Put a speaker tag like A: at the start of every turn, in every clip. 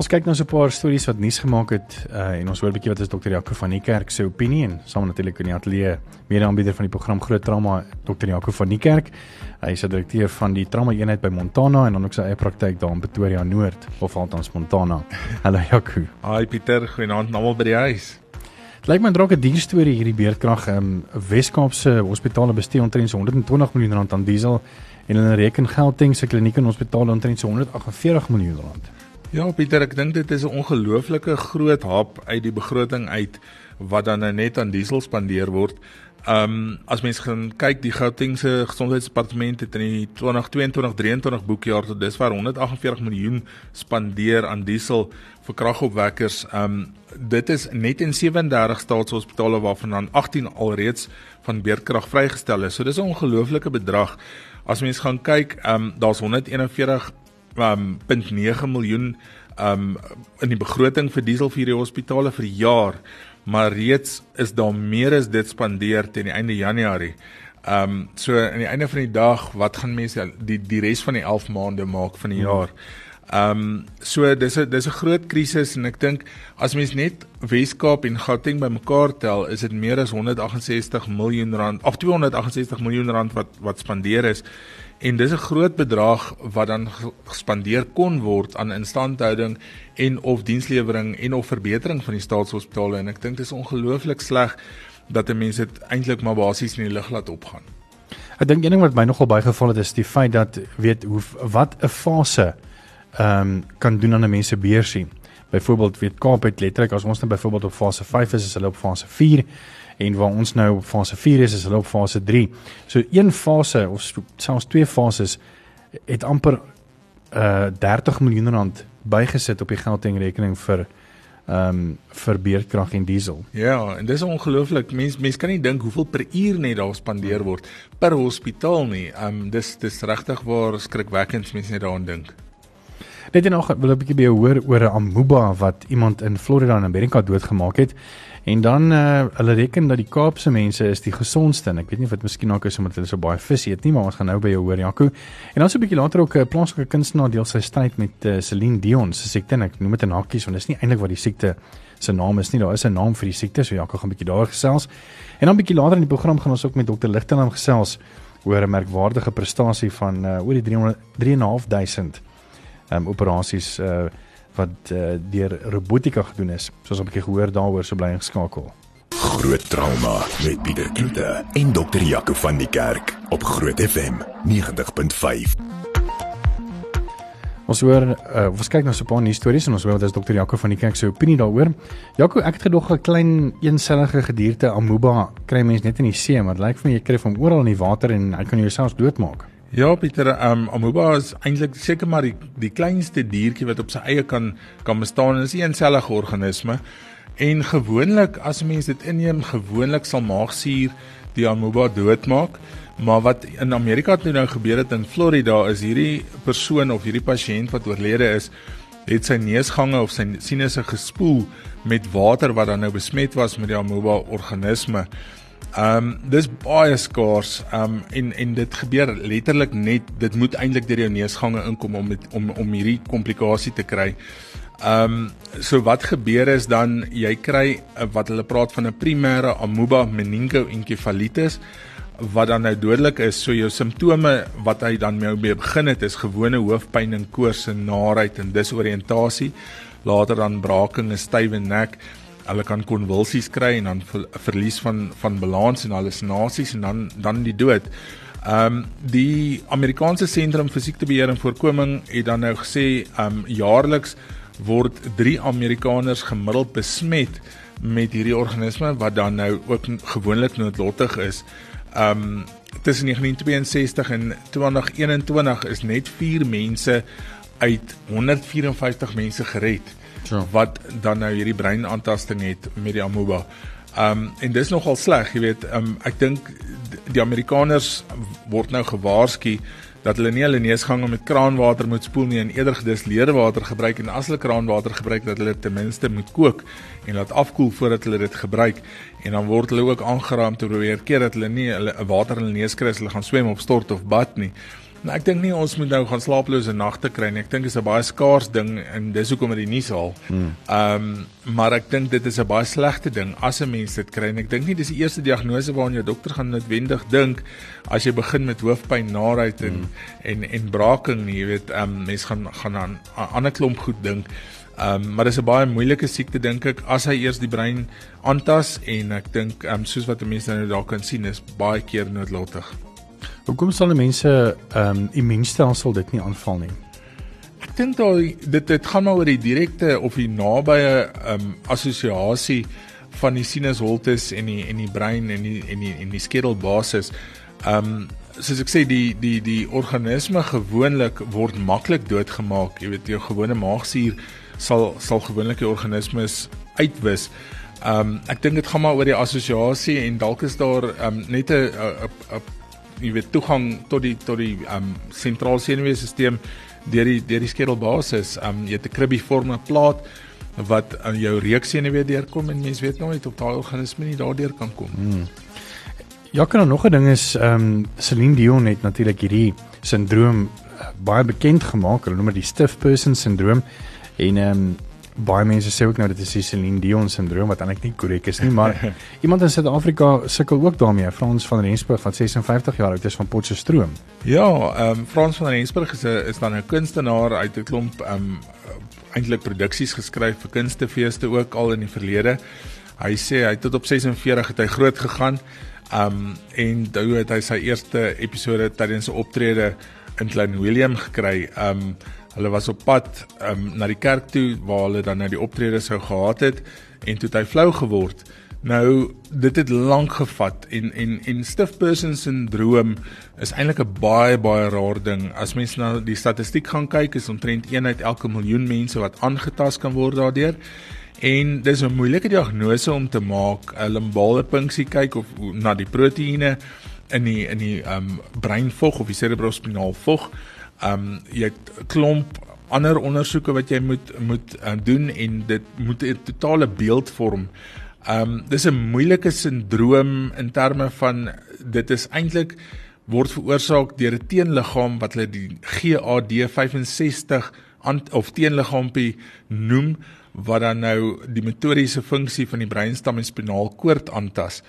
A: Ons kyk nou so 'n paar stories wat nuus gemaak het uh, en ons hoor 'n bietjie wat is dokter Jaco van die Kerk se opinie en saam natuurlik in die ateljee mede-aanbieder van die program Groot Trauma dokter Jaco van die Kerk. Hy is direkteur van die trauma eenheid by Montana en dan ook sy eie praktyk daar in Pretoria Noord of althans Montana. Hallo Jaco.
B: Hi Pieter, goeienaand almal by die huis.
A: Dit lyk my dalk 'n duur storie hierdie beerdkrag. Ehm um, Wes-Kaapse hospitale bestee omtrent 120 miljoen rand aan diesel en hulle reken Gauteng se kliniek en hospitale omtrent 148 miljoen rand.
B: Ja, Pieter, ek dink dit is 'n ongelooflike groot hap uit die begroting uit wat dan nou net aan diesel spandeer word. Um as mens gaan kyk die Gautengse gesondheidsdepartement het in die 2022-23 boekjaar tot dusver 148 miljoen spandeer aan diesel vir kragopwekkers. Um dit is net in 37 staatshospitale waarvan dan 18 alreeds van beerdkrag vrygestel is. So dis 'n ongelooflike bedrag. As mens gaan kyk, um daar's 141 um 0.9 miljoen um in die begroting vir diesel vir die hospitale vir die jaar, maar reeds is daar meer as dit spandeer teen die einde Januarie. Um so aan die einde van die dag, wat gaan mense die die res van die 11 maande maak van die jaar? Um so dis 'n dis 'n groot krisis en ek dink as mens net Weskaap en Gauteng bymekaar tel, is dit meer as 168 miljoen rand of 268 miljoen rand wat wat spandeer is. En dis 'n groot bedrag wat dan gespandeer kon word aan instandhouding en of dienslewering en of verbetering van die staatshospitale en ek dink dit is ongelooflik sleg dat mense dit eintlik maar basies in die lug laat opgaan.
A: Ek dink een ding wat my nogal bygeval het is die feit dat weet hoe wat 'n fase ehm um, kan doen aan 'n mens se beursie. Byvoorbeeld weet Kaap het letterlik as ons nou byvoorbeeld op fase 5 is, is hulle op fase 4 en waar ons nou op fase 4 is, is hulle op fase 3. So een fase of selfs twee fases het amper uh 30 miljoen rand bygesit op die geldingrekening vir ehm um, vir beerdkrag en diesel.
B: Ja, en dis ongelooflik. Mense mense kan nie dink hoeveel per uur net daar spandeer word per hospitaal nie. Ehm um, dis dis regtig waar skrikwekkend mense net daaraan dink.
A: Net en nog wil ek 'n bietjie by jou hoor oor 'n amoeba wat iemand in Florida in Amerika doodgemaak het. En dan uh, hulle reken dat die Kaapse mense is die gesondste. Ek weet nie of dit miskien ook is omdat hulle so baie vis eet nie, maar ons gaan nou by jou hoor Jaco. En dan so 'n bietjie later ook 'n uh, plaaslike kunstenaar deel sy stryd met uh, Celine Dion se siekte. Ek noem dit 'n hakkies want dit is nie eintlik wat die siekte se naam is nie. Daar is 'n naam vir die siekte, so Jaco gaan 'n bietjie daar gesels. En dan 'n bietjie later in die program gaan ons ook met Dr. Ligtenham gesels oor 'n merkwaardige prestasie van uh, oor die 300 3.500 um, operasies uh, wat uh, deur robotika gedoen is. Soos 'n bietjie gehoor daaroor so bly ingeskakel.
C: Groot trauma met Pieter Kloete en dokter Jaco van die Kerk op Groot FM 90.5.
A: Ons hoor uh, ons kyk nou so 'n paar nuus stories en ons hoor wat is dokter Jaco van die Kerk se opinie daaroor. Jaco, ek het gedog 'n klein eensellige gedierte amoeba kry mens net in die see, maar dit lyk vir my jy kry hom oral in die water en hy kan jou selfs doodmaak.
B: Ja, Pieter, um, amoeba is eintlik seker maar die die kleinste diertjie wat op sy eie kan kan bestaan en is 'n eensellige organisme. En gewoonlik as 'n mens dit inneem, gewoonlik sal maagsuur die amoeba doodmaak. Maar wat in Amerika het nou gebeur het in Florida is hierdie persoon of hierdie pasiënt wat oorlede is, het sy neusgange of sy sinusse gespoel met water wat dan nou besmet was met die amoeba organisme. Ehm um, dis baie skaars. Ehm um, en en dit gebeur letterlik net dit moet eintlik deur jou neusgange inkom om met, om om hierdie komplikasie te kry. Ehm um, so wat gebeur is dan jy kry uh, wat hulle praat van 'n primêre amoeba meningoencefalitis wat dan nou dodelik is. So jou simptome wat hy dan mee begin het is gewone hoofpyn en koors en naarheid en disoriëntasie. Later dan braking en stywe nek hulle kan konvulsies kry en dan ver, verlies van van balans en hallusinasies en dan dan die dood. Ehm um, die Amerikaanse Sentrum vir Siektebeheer en Voorkoming het dan nou gesê ehm um, jaarliks word 3 Amerikaners gemiddeld besmet met hierdie organisme wat dan nou ook gewoonlik noodlottig is. Ehm um, tussen 1962 en 2021 is net 4 mense uit 154 mense gered ja. wat dan nou hierdie breinaantasting het met die amoeba. Um en dis nogal sleg, jy weet, um ek dink die Amerikaners word nou gewaarsku dat hulle nie hulle neusgange met kraanwater moet spoel nie en eerder gedistilleerde water gebruik en as hulle kraanwater gebruik dat hulle ten minste moet kook en laat afkoel voordat hulle dit gebruik en dan word hulle ook aangeraam te probeer keer dat hulle nie hulle water in hulle neus kry as hulle gaan swem of stort of bad nie. Nou ek dink nie ons moet nou gaan slaaplose nagte kry nie. Ek dink dit is 'n baie skaars ding en dis hoekom dit nuus haal. Ehm um, maar ek dink dit is 'n baie slegte ding as 'n mens dit kry en ek dink nie dis die eerste diagnose waaraan jou dokter gaan noodwendig dink as jy begin met hoofpyn, naait en, mm. en en en braaking nie, jy weet, ehm um, mense gaan gaan aan 'n ander klomp goed dink. Ehm um, maar dis 'n baie moeilike siekte dink ek as hy eers die brein aantas en ek dink ehm um, soos wat mense nou daar kan sien is baie keer noodlottig.
A: Hoekom sal mense ehm um, immuunstelsel dit nie aanval nie?
B: Ek dink daai dit dit gaan maar oor die direkte of die nabye ehm um, assosiasie van die sinusholtes en die en die brein en die en die en die skedelbasis. Ehm um, soos ek sê die die die organisme gewoonlik word maklik doodgemaak. Jy weet jou gewone maagsuur sal sal gewoonlik die organismes uitwis. Ehm um, ek dink dit gaan maar oor die assosiasie en dalk is daar ehm um, net 'n 'n jy weet toegang tot die tot die um sentrale senuweestelsel deur die deur die skedelbasis. Um jy het 'n kribbiforme plaat wat aan jou reuksenuwee deurkom en mens weet nooit of daai organisme nie daardeur kan kom. Hmm.
A: Ja, kan nog 'n ding is um Celine Dion het natuurlik hierdie sindroom uh, baie bekend gemaak. Hulle noem dit die stiff person syndroom en um baie mense sê ook nou dit is die Celine Dion syndroom wat eintlik nie korrek is nie, maar iemand in Suid-Afrika sukkel ook daarmee. Frans van Rensburg wat 56 jaar oud is van Potchefstroom.
B: Ja, ehm um, Frans van Rensburg is 'n is dan 'n kunstenaar uit 'n klomp ehm um, eintlik produksies geskryf vir kunstefeeste ook al in die verlede. Hy sê hy tot op 46 het hy groot gegaan. Um, en toe het hy sy eerste episode tydens 'n optrede in Klein Willem gekry. Um, Hulle was op pad um, na die kerk toe waar hulle dan nou die optrede sou gehad het en toe het hy flou geword. Nou dit het lank gevat en en en stiff person syndroom is eintlik 'n baie baie raar ding. As mens na die statistiek gaan kyk, is omtrent 1 uit elke miljoen mense wat aangetast kan word daardeur. En dis 'n moeilike diagnose om te maak. 'n Limbale punksie kyk of na die proteïene in die in die um breinvog of die cerebrospinal vog. Ehm um, jy klomp ander ondersoeke wat jy moet moet uh, doen en dit moet 'n totale beeld vorm. Ehm um, dis 'n moeilike sindroom in terme van dit is eintlik word veroorsaak deur 'n teenliggaam wat hulle die GAD65 of teenliggaampie noem wat dan nou die motoriese funksie van die breinstam en spinaalkoord aantas.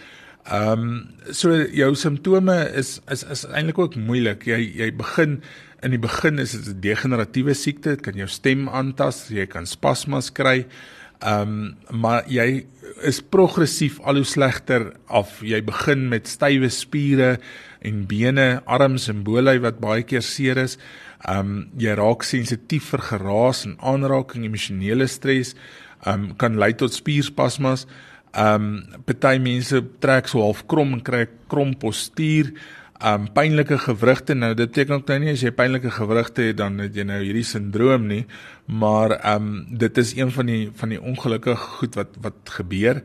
B: Ehm um, so jou simptome is is is eintlik ook moeilik. Jy jy begin in die begin is dit 'n degeneratiewe siekte, dit kan jou stem aantas, jy kan spasmas kry. Ehm um, maar jy is progressief al hoe slegter af. Jy begin met stywe spiere en bene, arms en bolei wat baie keer seer is. Ehm um, jy raak sensitief vir geraas en aanraking, emosionele stres, ehm um, kan lei tot spierspasmas. Ehm um, party mense trek so half krom en kry krom postuur um pynlike gewrigte nou dit beteken ook nou nie as jy pynlike gewrigte het dan het jy nou hierdie sindroom nie maar um dit is een van die van die ongelukkige goed wat wat gebeur.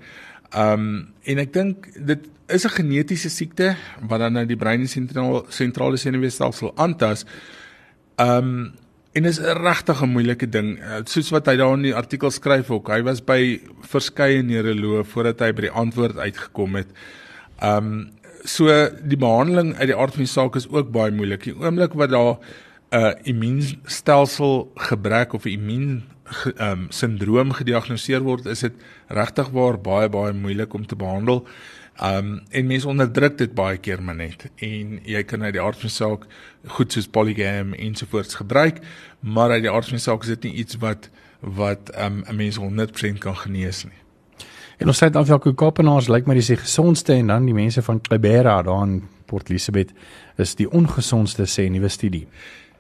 B: Um en ek dink dit is 'n genetiese siekte wat dan nou die brein en sentrale sentrale senuweestelsel aantas. Um en is 'n regtig 'n moeilike ding uh, soos wat hy daar in die artikel skryf ook hy was by verskeie neuroloë voordat hy by die antwoord uitgekom het. Um so die behandeling uit die aard van die saak is ook baie moeilik. Die oomblik wat daar 'n uh, immuunstelsel gebrek of 'n immuun ehm um, sindroom gediagnoseer word, is dit regtig waar baie baie moeilik om te behandel. Um en mense onderdruk dit baie keer maar net en jy kan uit die aard van die saak goed soos polygam ensovoorts gebruik, maar uit die aard van die saak is dit nie iets wat wat um 'n mens 100% kan genees nie.
A: En ons dan vir Kaapenaars lyk maar dis die gesondste en dan die mense van Klebera daar in Port Elizabeth is die ongesondste sê nuwe studie.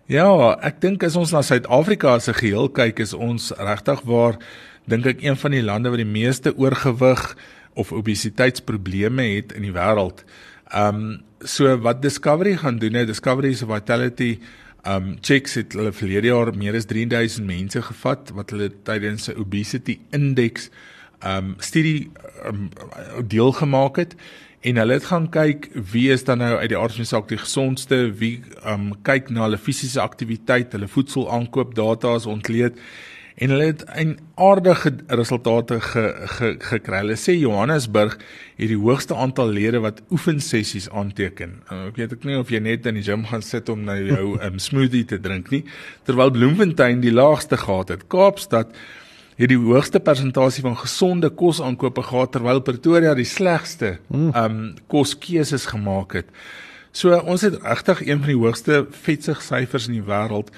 B: Ja, ek dink as ons na Suid-Afrika as 'n geheel kyk, is ons regtig waar dink ek een van die lande wat die meeste oorgewig of obesiteitsprobleme het in die wêreld. Um so wat Discovery gaan doen, nou Discovery se Vitality um checks het hulle verlede jaar meer as 3000 mense gevat wat hulle tydens 'n obesity index um studie um, deelgemaak het en hulle het gaan kyk wie is dan nou uit die aard van die saak die gesondste, wie um kyk na hulle fisiese aktiwiteit, hulle voedsel aankoop data is ontleed en hulle het 'n aardige resultate ge, ge, gekry. Hulle sê Johannesburg het die hoogste aantal lede wat oefensessies aanteken. Uh, ek weet ek nie of jy net in die gym gaan sit om nou jou um, smoothie te drink nie, terwyl Bloemfontein die laagste gehad het. Kaapstad het die hoogste persentasie van gesonde kos aankope gehad terwyl Pretoria die slegste hmm. um koskeuses gemaak het. So ons het regtig een van die hoogste vetsig syfers in die wêreld.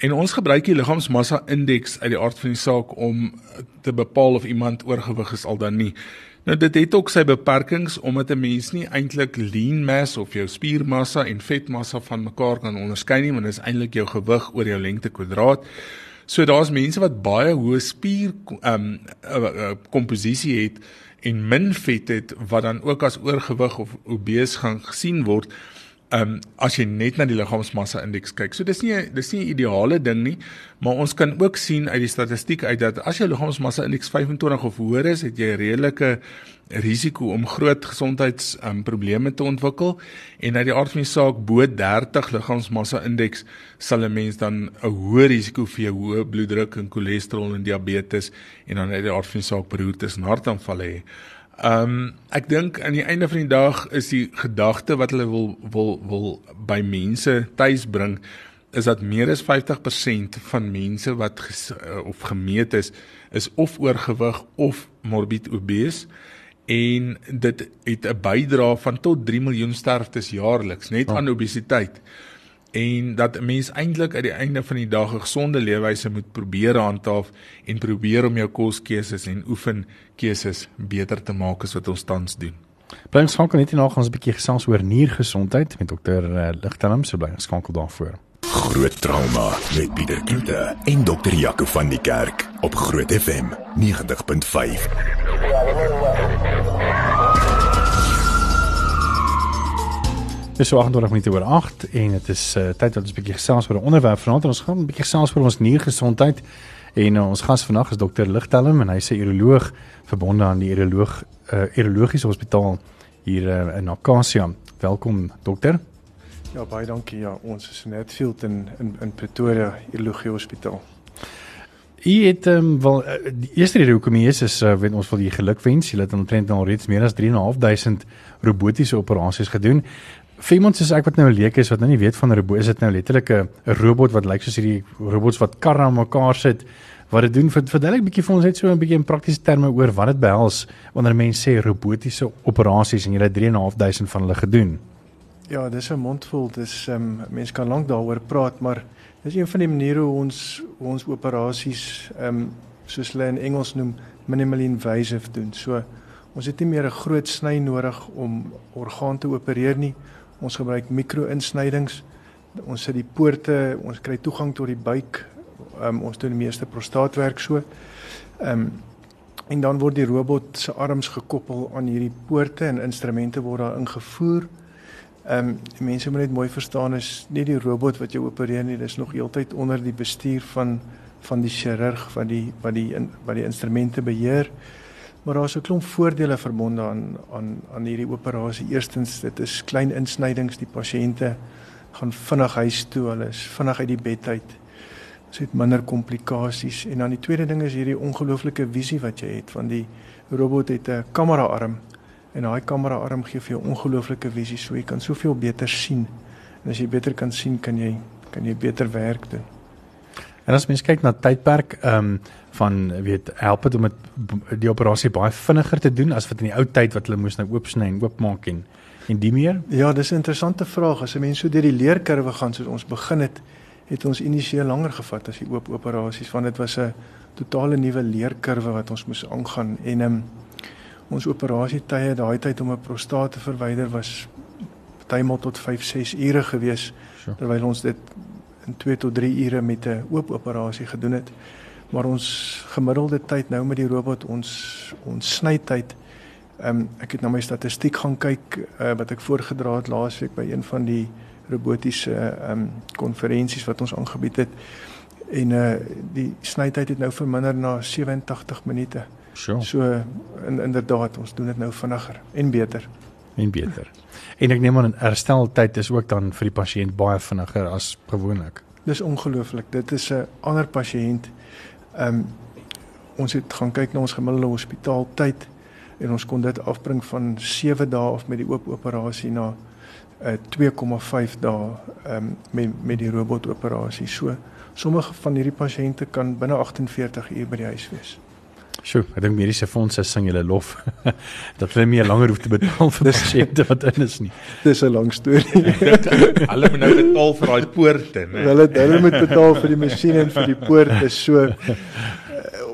B: En ons gebruik die liggaamsmassa indeks uit die aard van die saak om te bepaal of iemand oorgewig is al dan nie. Nou dit het ook sy beperkings omdat 'n mens nie eintlik lean mass of jou spiermassa en vetmassa van mekaar kan onderskei nie, want dit is eintlik jou gewig oor jou lengte kwadraat. So daar's mense wat baie hoë spier ehm um, komposisie het en min vet het wat dan ook as oorgewig of obese gaan gesien word ehm um, as jy net na die liggaamsmassa indeks kyk. So dis nie dis nie 'n ideale ding nie, maar ons kan ook sien uit die statistiek uit dat as jou liggaamsmassa indeks 25 of hoër is, het jy redelike risiko om groot gesondheids um, probleme te ontwikkel en uit die aard van die saak bo 30 liggaamsmassa indeks sal 'n mens dan 'n hoë risiko vir hoë bloeddruk en cholesterol en diabetes en dan uit die aard van die saak beroertes en hartaanvalle hê. Um, ek dink aan die einde van die dag is die gedagte wat hulle wil wil wil by mense tuis bring is dat meer as 50% van mense wat ges, uh, of gemeet is is of oorgewig of morbid obese en dit het 'n bydrae van tot 3 miljoen sterftes jaarliks net oh. aan obesiteit en dat 'n mens eintlik uit die einde van die dag 'n gesonde leefwyse moet probeer handhaaf en probeer om jou koskeuses en oefenkeuses beter te maak as wat ons tans doen.
A: Bly ons gaan net hierna gaan ons 'n bietjie gesels oor niergesondheid met dokter uh, Ligtelm, so bly ons skakel daarvoor.
C: Groot trauma met Pieter Kloete en dokter Jaco van die Kerk op Groot FM 90.5.
A: Dis so 28 minute oor 8 en dit is uh, tyd dat ons 'n bietjie gesels oor 'n onderwerp vanaand. Ons gaan 'n bietjie gesels oor ons niergesondheid en uh, ons gas vandag is dokter Ligtelm en hy's 'n uroloog verbonde aan die uroloog uh, urologiese hospitaal hier uh, in Acacia. Welkom dokter.
D: Ja, baie dankie. Ja, ons is net field in in in Pretoria Urologie Hospitaal.
A: Jy het um, wel die eerste rede hoekom jy is is uh, weet ons wil jy gelukwens. Jy het omtrent al reeds meer as 3.500 robotiese operasies gedoen. Vir iemand soos ek wat nou 'n leek is wat nou nie weet van 'n robot, is dit nou letterlik 'n robot wat lyk soos hierdie robots wat karre aan mekaar sit. Wat dit doen verduidelik 'n bietjie vir ons net so 'n bietjie in praktiese terme oor wat dit behels wanneer mense sê robotiese operasies en jy het 3.500 van hulle gedoen.
D: Ja, dis 'n mondvol. Dis ehm um, mense kan lank daaroor praat, maar dis een van die maniere hoe ons hoe ons operasies ehm um, soos hulle in Engels noem minimally invasive doen. So ons het nie meer 'n groot sny nodig om orgaan te opereer nie. Ons gebruik mikro-insnydings. Ons sit die poorte, ons kry toegang tot die buik. Um, ons doen die meeste prostaatwerk so. Ehm um, en dan word die robot se arms gekoppel aan hierdie poorte en instrumente word daar ingevoer. Ehm um, mense moet net mooi verstaan is nie die robot wat jou opereer nie, dis nog heeltyd onder die bestuur van van die chirurg wat die wat die wat die instrumente beheer. Maar daar's 'n klomp voordele verbonde aan aan aan hierdie operasie. Eerstens, dit is klein insnydings, die pasiënte gaan vinnig huis toe, hulle is vinnig uit die bed uit. Ons het minder komplikasies en dan die tweede ding is hierdie ongelooflike visie wat jy het van die robot het 'n kameraarm en daai kameraarm gee vir jou ongelooflike visie, so jy kan soveel beter sien. En as jy beter kan sien, kan jy kan jy beter werk doen.
A: En as mens kyk na tydperk, ehm um, van weet help dit om het, die operasie baie vinniger te doen as wat in die ou tyd wat hulle moes nou oopsny en oopmaak en en die meer?
D: Ja, dis 'n interessante vraag. As 'n mens so deur die leerkurwe gaan soos ons begin het, het ons initieel langer gevat as die oop operasies want dit was 'n totale nuwe leerkurwe wat ons moes aangaan en um, ons operasietye daai tyd om 'n prostaat te verwyder was partymal tot 5, 6 ure gewees sure. terwyl ons dit in 2 tot 3 ure met 'n oop operasie gedoen het. Maar ons gemiddelde tyd nou met die robot ons ons snytyd ehm um, ek het na my statistiek gaan kyk uh, wat ek voorgedra het laasweek by een van die robotiese ehm um, konferensies wat ons aangebied het en uh die snytyd het nou verminder na 87 minute.
A: Sure.
D: So in, inderdaad ons doen dit nou vinniger en beter.
A: en beter. En ek neem aan hersteltyd is ook dan vir die pasiënt baie vinniger as gewoonlik.
D: Dis ongelooflik. Dit is 'n ander pasiënt. Ehm um, ons het gaan kyk na ons gemiddelde hospitaaltyd en ons kon dit afbring van 7 dae af met die oop operasie na uh, 2,5 dae um, met met die robotoperasie. So sommige van hierdie pasiënte kan binne 48 uur by die huis wees.
A: Sjoe, ek dink mediese fondse sing julle lof dat hulle meer langer hoef te betaal vir pasiënte wat in is nie.
D: Dis 'n lang storie.
B: hulle moet nou betaal vir daai poorte,
D: né? Hulle hulle moet betaal vir die masjiene en vir die poorte. So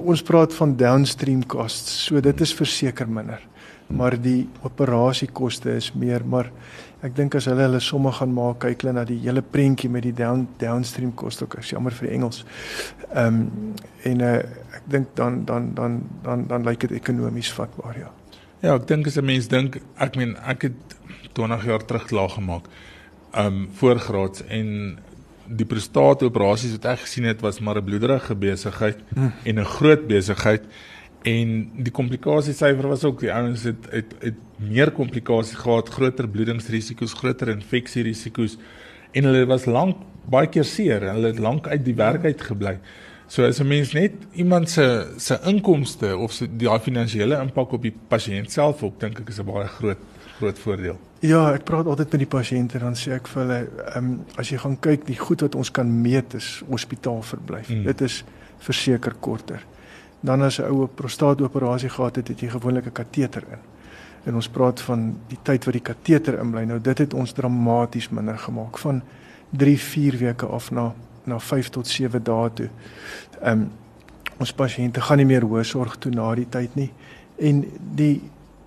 D: ons praat van downstream costs. So dit is verseker minder. Maar die operasiekoste is meer, maar ek dink as hulle hulle somme gaan maak, kyk hulle na die hele prentjie met die down downstream koste ook. Ek jammer vir die Engels. Ehm um, en uh, ek dink dan dan dan dan dan lyk dit ekonomies vatbaar, ja.
B: Ja, ek dink as 'n mens dink, ek meen ek het 20 jaar terug klaar gemaak. Ehm um, voorgraads en die prostaatoperasies wat ek gesien het was maar 'n bloederige besigheid mm. en 'n groot besigheid en die komplikasiesyfer was ook die ouens het het, het meer komplikasies gehad, groter bloedingsrisiko's, groter infeksierisiko's en hulle was lank baie keer seer en hulle het lank uit die werk uit gebly. So as 'n mens net iemand se se inkomste of se die finansiële impak op die pasiënt self ook dink ek is 'n baie groot groot voordeel.
D: Ja, ek praat altyd met die pasiënte dan sê ek vir hulle, ehm um, as jy gaan kyk, die goed wat ons kan meet is hospitaalverblyf. Mm. Dit is verseker korter. Dan as 'n oue prostaatoperasie gehad het, het jy gewoonlik 'n kateter in. En ons praat van die tyd wat die kateter inbly. Nou dit het ons dramaties minder gemaak van 3, 4 weke af na na 5 tot 7 dae toe. Ehm um, ons pasiënte gaan nie meer hoë sorg toe na die tyd nie. En die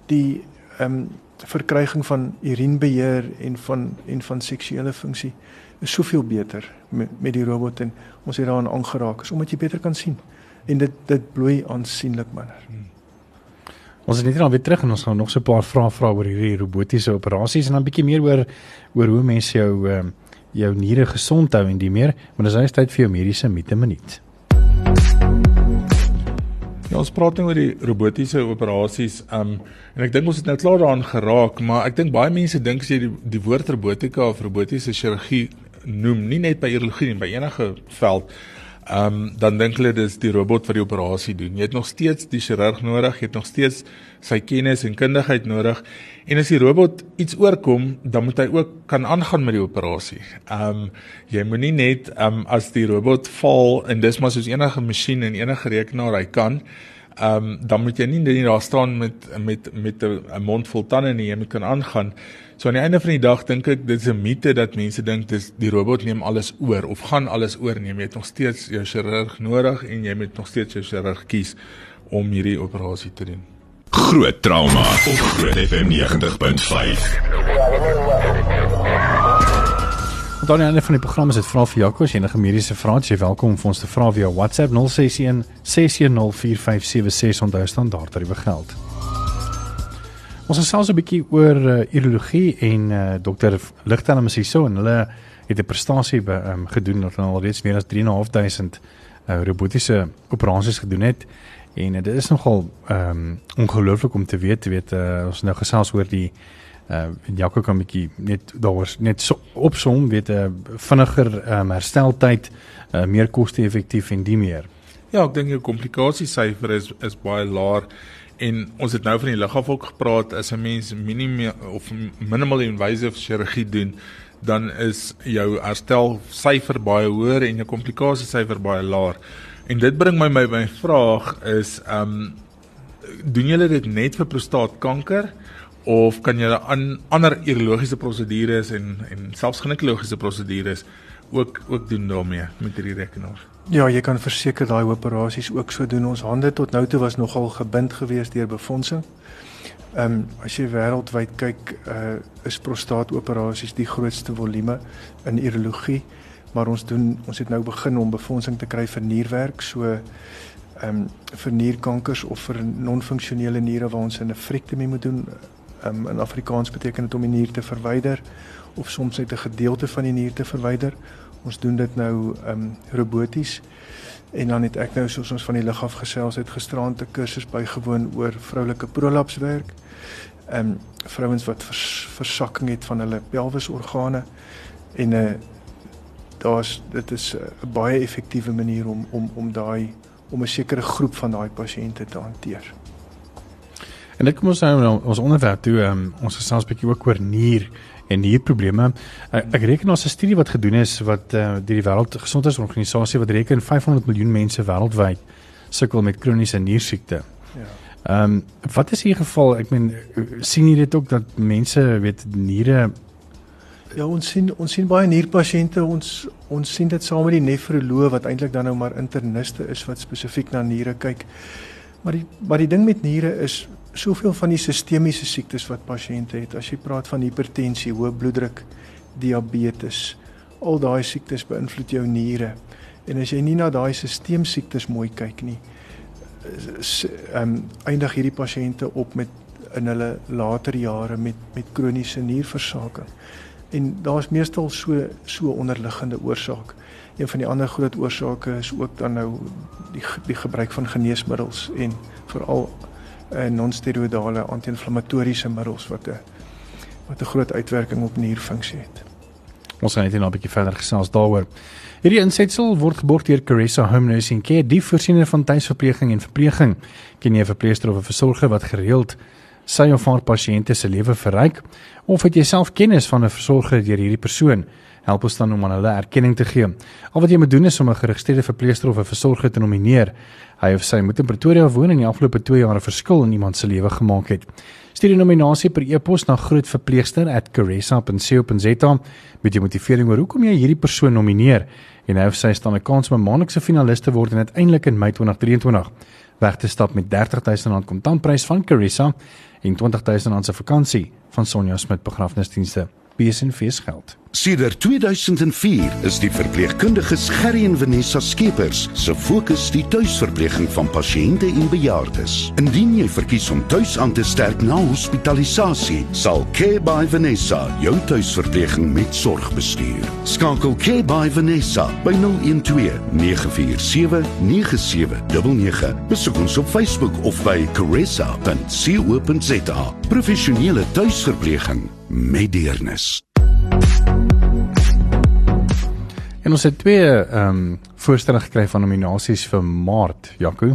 D: die ehm um, verkryging van urinebeheer en van en van seksuele funksie is soveel beter met, met die robot en ons het daaraan aangeraak is omdat jy beter kan sien en dit dit bloei aansienlik minder. Hmm.
A: Ons is net dan weer terug en ons gaan nog so 'n paar vrae vra oor hierdie robotiese operasies en dan bietjie meer oor oor hoe mense jou ehm jou niere gesond hou en die meer, maar dis nou tyd vir jou mediese mite minuut.
B: Ja, ons praat nou oor die robotiese operasies. Um en ek dink ons het nou klaar daaraan geraak, maar ek dink baie mense dink as jy die, die woord robotika of robotiese chirurgie noem, nie net by urologie nie, by enige veld, um dan dink hulle dis die robot wat die operasie doen. Jy het nog steeds die chirurg nodig, jy het nog steeds sy kennis en kundigheid nodig. En as die robot iets oorkom, dan moet hy ook kan aangaan met die operasie. Um jy moenie net um as die robot val en dis maar soos enige masjien en enige rekenaar hy kan ehm um, dan moet jy nie net daar staan met met met 'n mond vol tande nie, jy moet kan aangaan. So aan die einde van die dag dink ek dit is 'n mite dat mense dink dis die robot neem alles oor of gaan alles oorneem. Jy het nog steeds jou chirurg nodig en jy moet nog steeds jou chirurg kies om hierdie operasie te doen.
C: Groot trauma op Groot FM 90.5.
A: Dan aan die einde van die program is dit vra vir Jaco as enige mediese vrae, jy welkom om ons te vra via WhatsApp 061 6104576 onthou standaard tariewe geld. Ons het selfs 'n bietjie oor uh, urologie en uh, dokter Ligtelm is hier so en hulle het 'n prestasie be, um, gedoen dat hulle al reeds meer as 3.500 uh, robotiese operasies gedoen het. En dit is nogal um, ongelooflik om te weet, weet uh, ons nou gesels oor die Jaco kan 'n bietjie net daaroor net so, opsom weet 'n uh, vinniger um, hersteltyd, uh, meer koste-effektief en die meer.
B: Ja, ek dink die komplikasiesyfer is is baie laag en ons het nou van die liggaamvolk gepraat as 'n mens minimum of minimal invasive chirurgie doen dan is jou herstel syfer baie hoër en jou komplikasiesyfer baie laag. En dit bring my my my vraag is ehm um, doen julle dit net vir prostaatkanker of kan jy aan ander urologiese prosedures en en selfs ginekologiese prosedures ook ook doen daarmee met hierdie rekenaar.
D: Ja, jy kan verseker daai operasies ook so doen. Ons hande tot nou toe was nogal gebind geweest deur befondsing. Ehm um, as jy wêreldwyd kyk, uh is prostaatoperasies die grootste volume in urologie, maar ons doen ons het nou begin om befondsing te kry vir nierwerk, so ehm um, vir nierkankers of vir non-funksionele niere waar ons 'n frektomie moet doen um, in Afrikaans beteken dit om die nier te verwyder of soms net 'n gedeelte van die nier te verwyder. Ons doen dit nou um roboties. En dan het ek nou soos ons van die lig af gesels het gisterand 'n kursus bygewoon oor vroulike prolapswerk. um, vrouens wat vers, versakking het van hulle pelvisorgane en 'n uh, daar's dit is 'n baie effektiewe manier om om om daai om 'n sekere groep van daai pasiënte te hanteer.
A: En dit kom ons nou na ons onderwerp toe, um, ons gesels 'n bietjie ook oor nier en nierprobleme. Ek, ek reken ons 'n studie wat gedoen is wat uh, deur die Wêreldgesondheidsorganisasie wat reken 500 miljoen mense wêreldwyd sukkel met kroniese niersiekte. Ja. Ehm um, wat is hier geval? Ek meen sien jy dit ook dat mense weet niere
D: Ja, ons sien ons sien baie nierpasiënte. Ons ons sien dit saam met die nefroloog wat eintlik dan nou maar interniste is wat spesifiek na niere kyk. Maar die maar die ding met niere is soveel van die sistemiese siektes wat pasiënte het. As jy praat van hipertensie, hoë bloeddruk, diabetes, al daai siektes beïnvloed jou niere. En as jy nie na daai stelselsiektes mooi kyk nie, ehm um, eindig hierdie pasiënte op met in hulle later jare met met kroniese nierversaking. En daar's meestal so so onderliggende oorsaak. Een van die ander groot oorsake is ook dan nou die die gebruik van geneesmiddels en veral uh, non-steroidale anti-inflammatoriese middels wat 'n wat 'n groot uitwerking op nierfunksie het.
A: Ons gaan net nou 'n bietjie verder gesels daaroor. Hierdie insetsel word geborg deur Caressa Home Nursing Care, die voorsiener van tuisverpleging en verpleging. Ken jy 'n verpleegster of 'n versorger wat gereeld sy of haar pasiënte se lewe verryk of het jy self kennis van 'n versorger deur hierdie persoon? Help ons dan om aan hulle erkenning te gee. Al wat jy moet doen is om 'n geregistreerde verpleegster of 'n versorger te nomineer. Hy of sy moet in Pretoria woon en in die afgelope 2 jaar 'n verskil in iemand se lewe gemaak het. Stuur die nominasie per e-pos na grootverpleegster@caressa.co.za met jou motivering oor hoekom jy hierdie persoon nomineer en hy of sy staan 'n kans om 'n maandelikse finalis te word en uiteindelik in Mei 2023 weg te stap met R30000 kontantprys van Caressa en R20000 se vakansie van Sonja Smit begrafnisdienste. BSN feesgeld.
E: Sedert 2004 is die verpleegkundiges Gerry en Vanessa Skeepers se fokus die tuisverpleging van pasiënte en bejaardes. Indien jy verkies om tuis aan te sterk na hospitalisasie, sal Care by Vanessa jou tuisverpleging met sorg bestuur. Skakel Care by Vanessa by 012 947 9799. Besoek ons op Facebook of by caressa.co.za. Professionele tuisverpleging met deernis.
A: En ons het twee ehm um, voorstelle gekry van nominasies vir Maart, Jaco.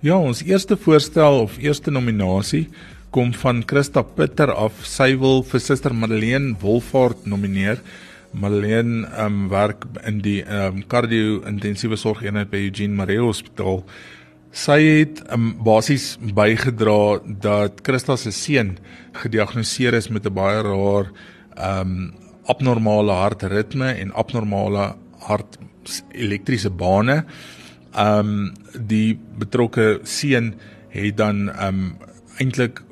B: Ja, ons eerste voorstel of eerste nominasie kom van Christa Pitter af. Sy wil vir Suster Madeleine Wolfhard nomineer. Madeleine ehm um, werk in die ehm um, kardio intensiewe sorgeenheid by Eugene Maree Hospitaal. Sy het um, basies bygedra dat Christa se seun gediagnoseer is met 'n baie ehm um, abnormale hartritme en abnormale hart elektriese bane. Ehm um, die betrokke seun het dan ehm um, eintlik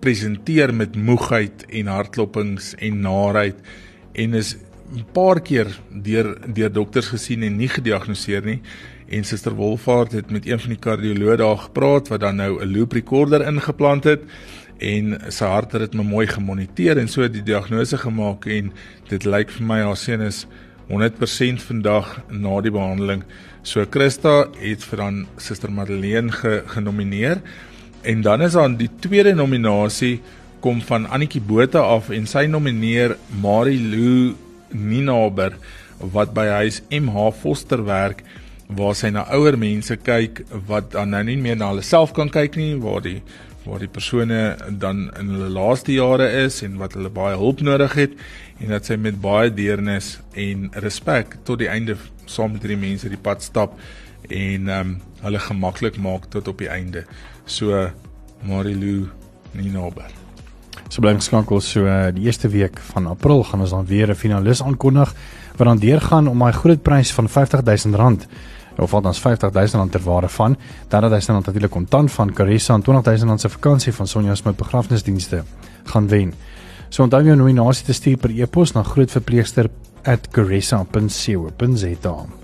B: presenteer met moegheid en hartklopings en naarheid en is 'n paar keer deur deur dokters gesien en nie gediagnoseer nie en suster Wolfhard het met een van die kardioloë daar gepraat wat dan nou 'n loop recorder ingeplant het en sy hartritme mooi gemoniteer en so die diagnose gemaak en dit lyk vir my haar seun is 100% vandag na die behandeling. So Christa het vir dan Suster Madeleine ge, genomineer en dan is daar die tweede nominasie kom van Annetjie Botha af en sy nomineer Marilou Ninaber wat by huis MH Foster werk waar sy na ouer mense kyk wat dan nou nie meer na hulle self kan kyk nie waar die waar die persone dan in hulle laaste jare is en wat hulle baie hulp nodig het en dat sy met baie deernis en respek tot die einde saam met hierdie mense die pad stap en ehm um, hulle gemaklik maak tot op die einde. So Marilou Ninober.
A: So bly geskakel so uh, die eerste week van April gaan ons dan weer 'n finalis aankondig wat dan deurgaan om daai groot prys van R50000 of ons R50000 ter waarde van. Dan het hy dan natuurlik kontant van Carissa en R20000 se vakansie van Sonja se begrafnisdienste gaan wen. So onthou jou nominasie te stuur per e-pos na grootverpleegster@carissa.co.za.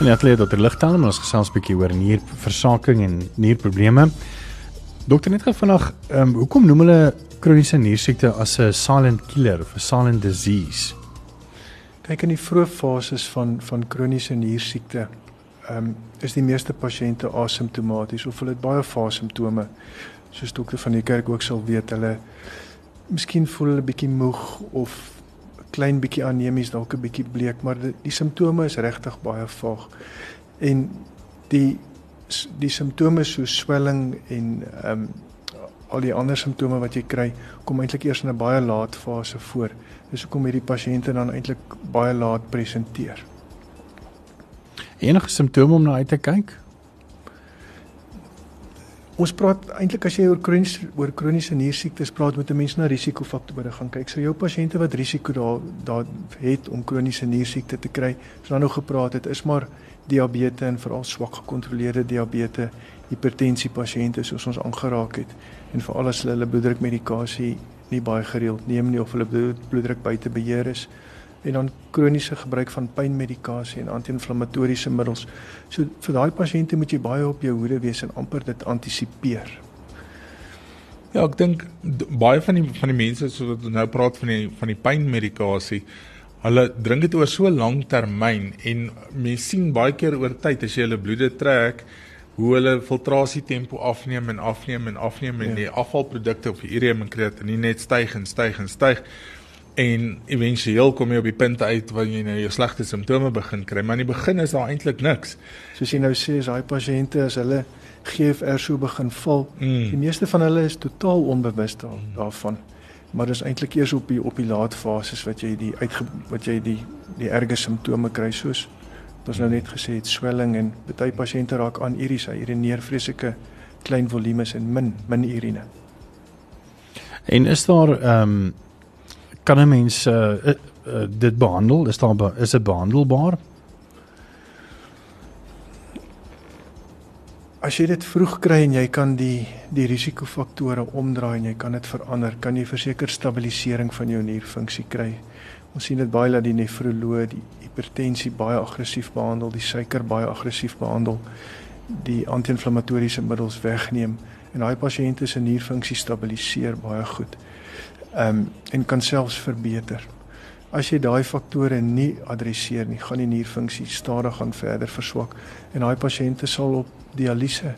A: En ja, atleet dokter Ligtal, ons gesels 'n bietjie oor nierversaking en nierprobleme. Dokter net gou vanaand, ehm um, hoekom noem hulle kroniese niersiekte as 'n silent killer of 'n silent disease?
D: Kyk in die vroeë fases van van kroniese niersiekte, ehm um, is die meeste pasiënte asymptomaties of hulle het baie vae simptome. Soos dokter van die kerk ook sal weet, hulle miskien voel hulle bietjie moeg of klein bietjie anemies, dalk 'n bietjie bleek, maar die, die simptome is regtig baie vaag. En die die simptome so swelling en ehm um, al die ander simptome wat jy kry, kom eintlik eers in 'n baie laat fase voor. Dis hoekom hierdie pasiënte dan eintlik baie laat presenteer.
A: Enige simptome om na uit te kyk?
D: Ons praat eintlik as jy oor kroniese oor kroniese niersiektes praat met 'n mens na risikofaktore gaan kyk. So jou pasiënte wat risiko daar daar het om kroniese niersiekte te kry, so dan nou gepraat het, is maar diabetes en veral swak gekontroleerde diabetes, hipertensie pasiënte soos ons aangeraak het en veral as hulle hulle bloeddrukmedikasie nie baie gereeld neem nie of hulle bloeddruk buite beheer is en dan kroniese gebruik van pynmedikasie en anti-inflammatoriese middels. So vir daai pasiënte moet jy baie op jou hoede wees en amper dit antisipeer.
B: Ja, ek dink baie van die van die mense so wat nou praat van die van die pynmedikasie, hulle drink dit oor so lank termyn en mense sien baie keer oor tyd as jy hulle bloede trek hoe hulle filtrasie tempo afneem en afneem en afneem en ja. die afvalprodukte of die ureum en kreatine net styg en styg en styg en éventueel kom jy op die punt uit waar jy nou jou slegte simptome begin kry, maar in die begin is daar eintlik niks.
D: Soos jy nou sê, as daai pasiënte as hulle GFR so begin val, mm. die meeste van hulle is totaal onbewus daar, mm. daarvan. Maar dis eintlik eers op die op die laat fases wat jy die uitge, wat jy die die erge simptome kry soos ons nou net gesê het swelling en baie pasiënte raak aan uries, hy urineer vreeslike klein volumes en min min urine.
A: En is daar ehm um kan 'n mens uh, uh, uh, dit behandel? Is daar be is dit behandelbaar?
D: As jy dit vroeg kry en jy kan die die risikofaktore omdraai en jy kan dit verander, kan jy verseker stabilisering van jou nierfunksie kry. Ons sien dit baie dat die nefroloog die hipertensie baie aggressief behandel, die suiker baie aggressief behandel, die anti-inflammatoriese middels wegneem en daai pasiënte se nierfunksie stabiliseer baie goed ehm um, en kan selfs verbeter. As jy daai faktore nie adresseer nie, gaan die nierfunksie stadig gaan verder verswak en daai pasiënte sal op dialyse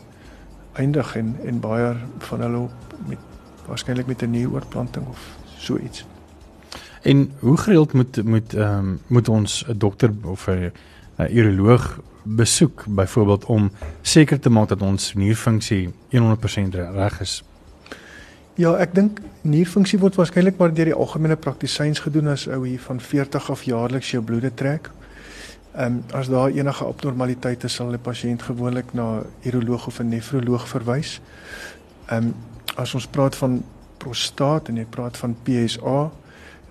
D: eindig en en baie van hulle met waarskynlik met 'n nieroortplanting of so iets.
A: En hoe gereeld moet moet ehm um, moet ons 'n dokter of 'n uroloog besoek byvoorbeeld om seker te maak dat ons nierfunksie 100% reg is?
D: Ja, ek dink nierfunksie word waarskynlik maar deur die algemene praktisyns gedoen as ou hier van 40 af jaarliks jou bloede trek. Ehm um, as daar enige abnormaliteite sal 'n pasiënt gewoonlik na uroloog of 'n nefroloog verwys. Ehm um, as ons praat van prostaat en jy praat van PSA,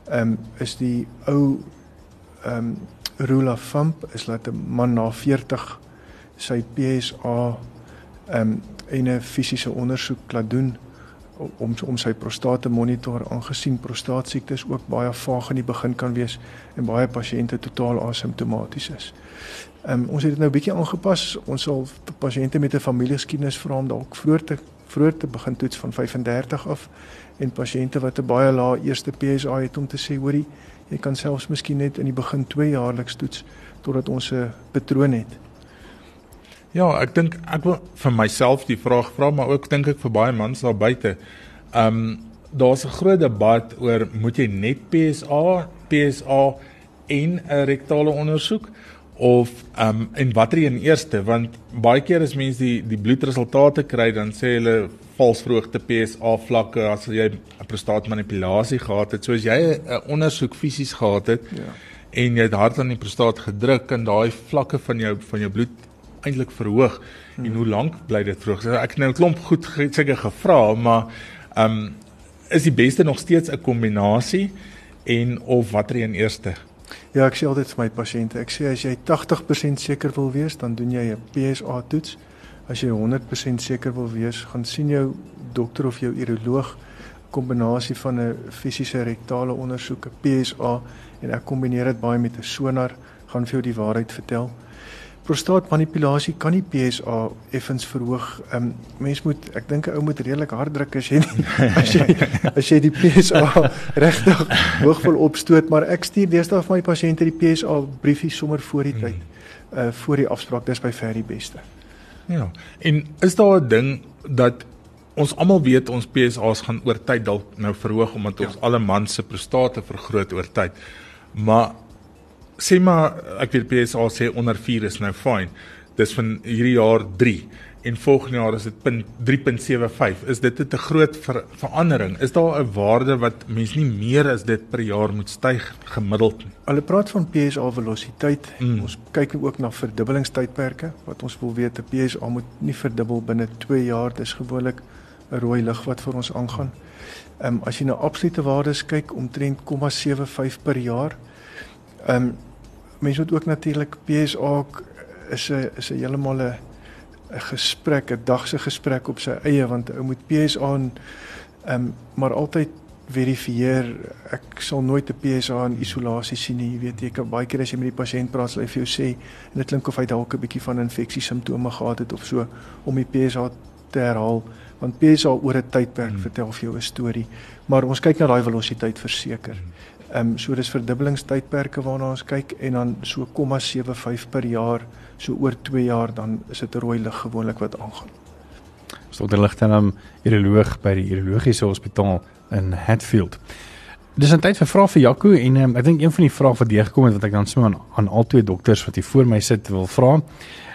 D: ehm um, is die ou ehm um, rule of thumb is dat 'n man na 40 sy PSA ehm um, 'n fisiese ondersoek laat doen om om sy prostaat te monitor aangesien prostaatsiektes ook baie vaag in die begin kan wees en baie pasiënte totaal asymptomaties is. Ehm um, ons het dit nou 'n bietjie aangepas. Ons sal pasiënte met 'n familiegeskiedenis vra om dalk vroeër te vroeër te begin toets van 35 af en pasiënte wat 'n baie lae eerste PSA het om te sê hoorie jy kan selfs miskien net in die begin 2 jaarliks toets totdat ons 'n patroon het.
B: Ja, ek dink ek wil vir myself die vraag vra, maar ook dink ek vir baie mans daar buite. Ehm um, daar's 'n groot debat oor moet jy net PSA, PSA en 'n rektale ondersoek of ehm um, en watter een eerste want baie keer as mense die die bloedresultate kry dan sê hulle vals verhoogde PSA vlakke as jy 'n prostaatmanipulasie gehad het. So as jy 'n ondersoek fisies gehad het ja. en jy het hard aan die prostaat gedruk en daai vlakke van jou van jou bloed eintlik verhoog hmm. en hoe lank bly dit vroeg? So ek het nou 'n klomp goed seker gevra, maar ehm um, is die beste nog steeds 'n kombinasie en of watter een eerste?
D: Ja, ek sê altyd vir my pasiënte, ek sê as jy 80% seker wil wees, dan doen jy 'n PSA toets. As jy 100% seker wil wees, gaan sien jou dokter of jou uroloog kombinasie van 'n fisiese rektale ondersoek, 'n PSA en ek kombineer dit baie met 'n sonar, gaan vir jou die waarheid vertel. Prostaatmanipulasie kan die PSA effens verhoog. Ehm um, mens moet ek dink 'n ou moet redelik hard druk as jy nie, as jy as jy die PSA regtig hoog wil opstoot, maar ek stuur deesdae vir my pasiënte die PSA briefie sommer voor die tyd. Uh voor die afspraak, dis by ver die beste.
B: Ja. En is daar 'n ding dat ons almal weet ons PSA's gaan oor tyd dalk nou verhoog omdat ons ja. alle man se prostate vergroot oor tyd. Maar sê maar ek weet PSA sê onder 4 is nou fyn. Dis van hierdie jaar 3 en volgende jaar is dit 3.75. Is dit 'n groot ver, verandering? Is daar 'n waarde wat mens nie meer as dit per jaar moet styg gemiddeld nie?
D: Hulle praat van PSA velociteit. Mm. Ons kyk ook na verdubbelingstydperke wat ons wil weet 'n PSA moet nie verdubbel binne 2 jaar. Dis gewoonlik 'n rooi lig wat vir ons aangaan. Ehm um, as jy na absolute waardes kyk omtrent 0,75 per jaar. Ehm um, mense moet ook natuurlik PSA is 'n is 'n heeltemal 'n 'n gesprek, 'n dag se gesprek op sy eie want ou moet PSA en ehm um, maar altyd verifieer. Ek sal nooit 'n PSA in isolasie sien nie. Jy weet jy kan baie keer as jy met die pasiënt praat, sal hy vir jou sê en dit klink of hy dalk 'n bietjie van infeksie simptome gehad het of so om die PSA te herhaal want PSA oor 'n tydperk hmm. vertel vir jou 'n storie, maar ons kyk na daai velositeit verseker. Ehm um, so dis verdubbelingstydperke waarna ons kyk en dan so 0,75 per jaar, so oor 2 jaar dan is dit 'n rooi lig gewoonlik wat aangaan.
A: Dr. Ligtenham, uroloog by die urologiese hospitaal in Hatfield. Dis 'n tyd vir vrae vir Jaco en um, ek dink een van die vrae wat deurgekom het wat ek dan sommer aan aan al twee dokters wat hier voor my sit wil vra.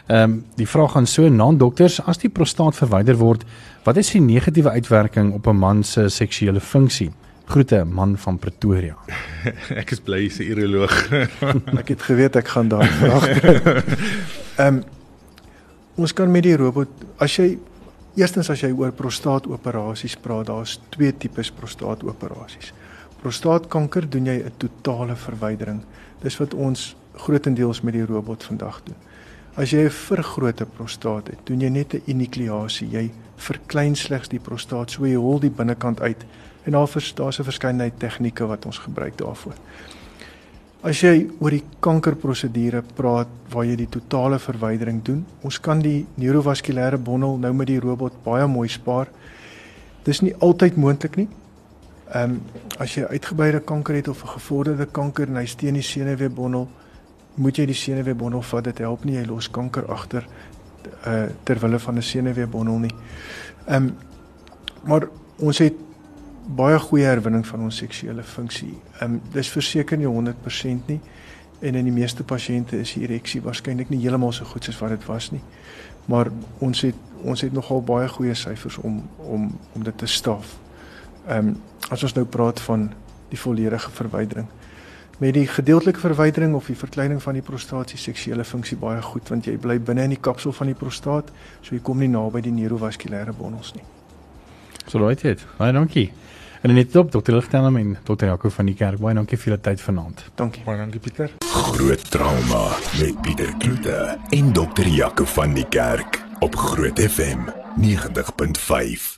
A: Ehm um, die vraag gaan so na dokters as die prostaat verwyder word, wat is die negatiewe uitwerking op 'n man se seksuele funksie? Groete man van Pretoria.
B: ek is bly jy's 'n uroloog.
D: ek het geweet ek gaan daai vraag. Ehm um, ons kan met die robot as jy eerstens as jy oor prostaatoperasies praat, daar's twee tipes prostaatoperasies. Prostaatkanker doen jy 'n totale verwydering. Dis wat ons grootendeels met die robot vandag doen. As jy 'n vergrote prostaat het, doen jy net 'n enucleasie. Jy verklein slegs die prostaat, so jy hol die binnekant uit. En daar daar's 'n verskeidenheid tegnieke wat ons gebruik daarvoor. As jy oor die kankerprosedure praat waar jy die totale verwydering doen, ons kan die neurovaskulêre bondel nou met die robot baie mooi spaar. Dis nie altyd moontlik nie. Ehm um, as jy uitgebreide kanker het of 'n gevorderde kanker en hy steen die senuweebondel, moet jy die senuweebondel vat. Dit help nie jy los kanker agter uh ter wille van 'n senuweebondel nie. Ehm um, maar ons het baie goeie herwinning van ons seksuele funksie. Ehm um, dis verseker nie 100% nie en in die meeste pasiënte is die ereksie waarskynlik nie heeltemal so goed soos wat dit was nie. Maar ons het ons het nogal baie goeie syfers om om om dit te staf. Ehm um, as ons nou praat van die volledige verwydering met die gedeeltelike verwydering of die verkleining van die prostaat se seksuele funksie baie goed want jy bly binne in die kapsel van die prostaat so jy kom nie naby die neurovaskulêre bondels nie.
A: So right dit. Baie dankie. En net op Dr. Ligtenham en Dr. Jaco van die kerk. Baie dankie vir julle tyd vanaand.
D: Dankie.
B: Baie dankie Pieter.
C: Groot trauma met Pieter Kloete en Dr. Jaco van die kerk op Groot FM 90.5.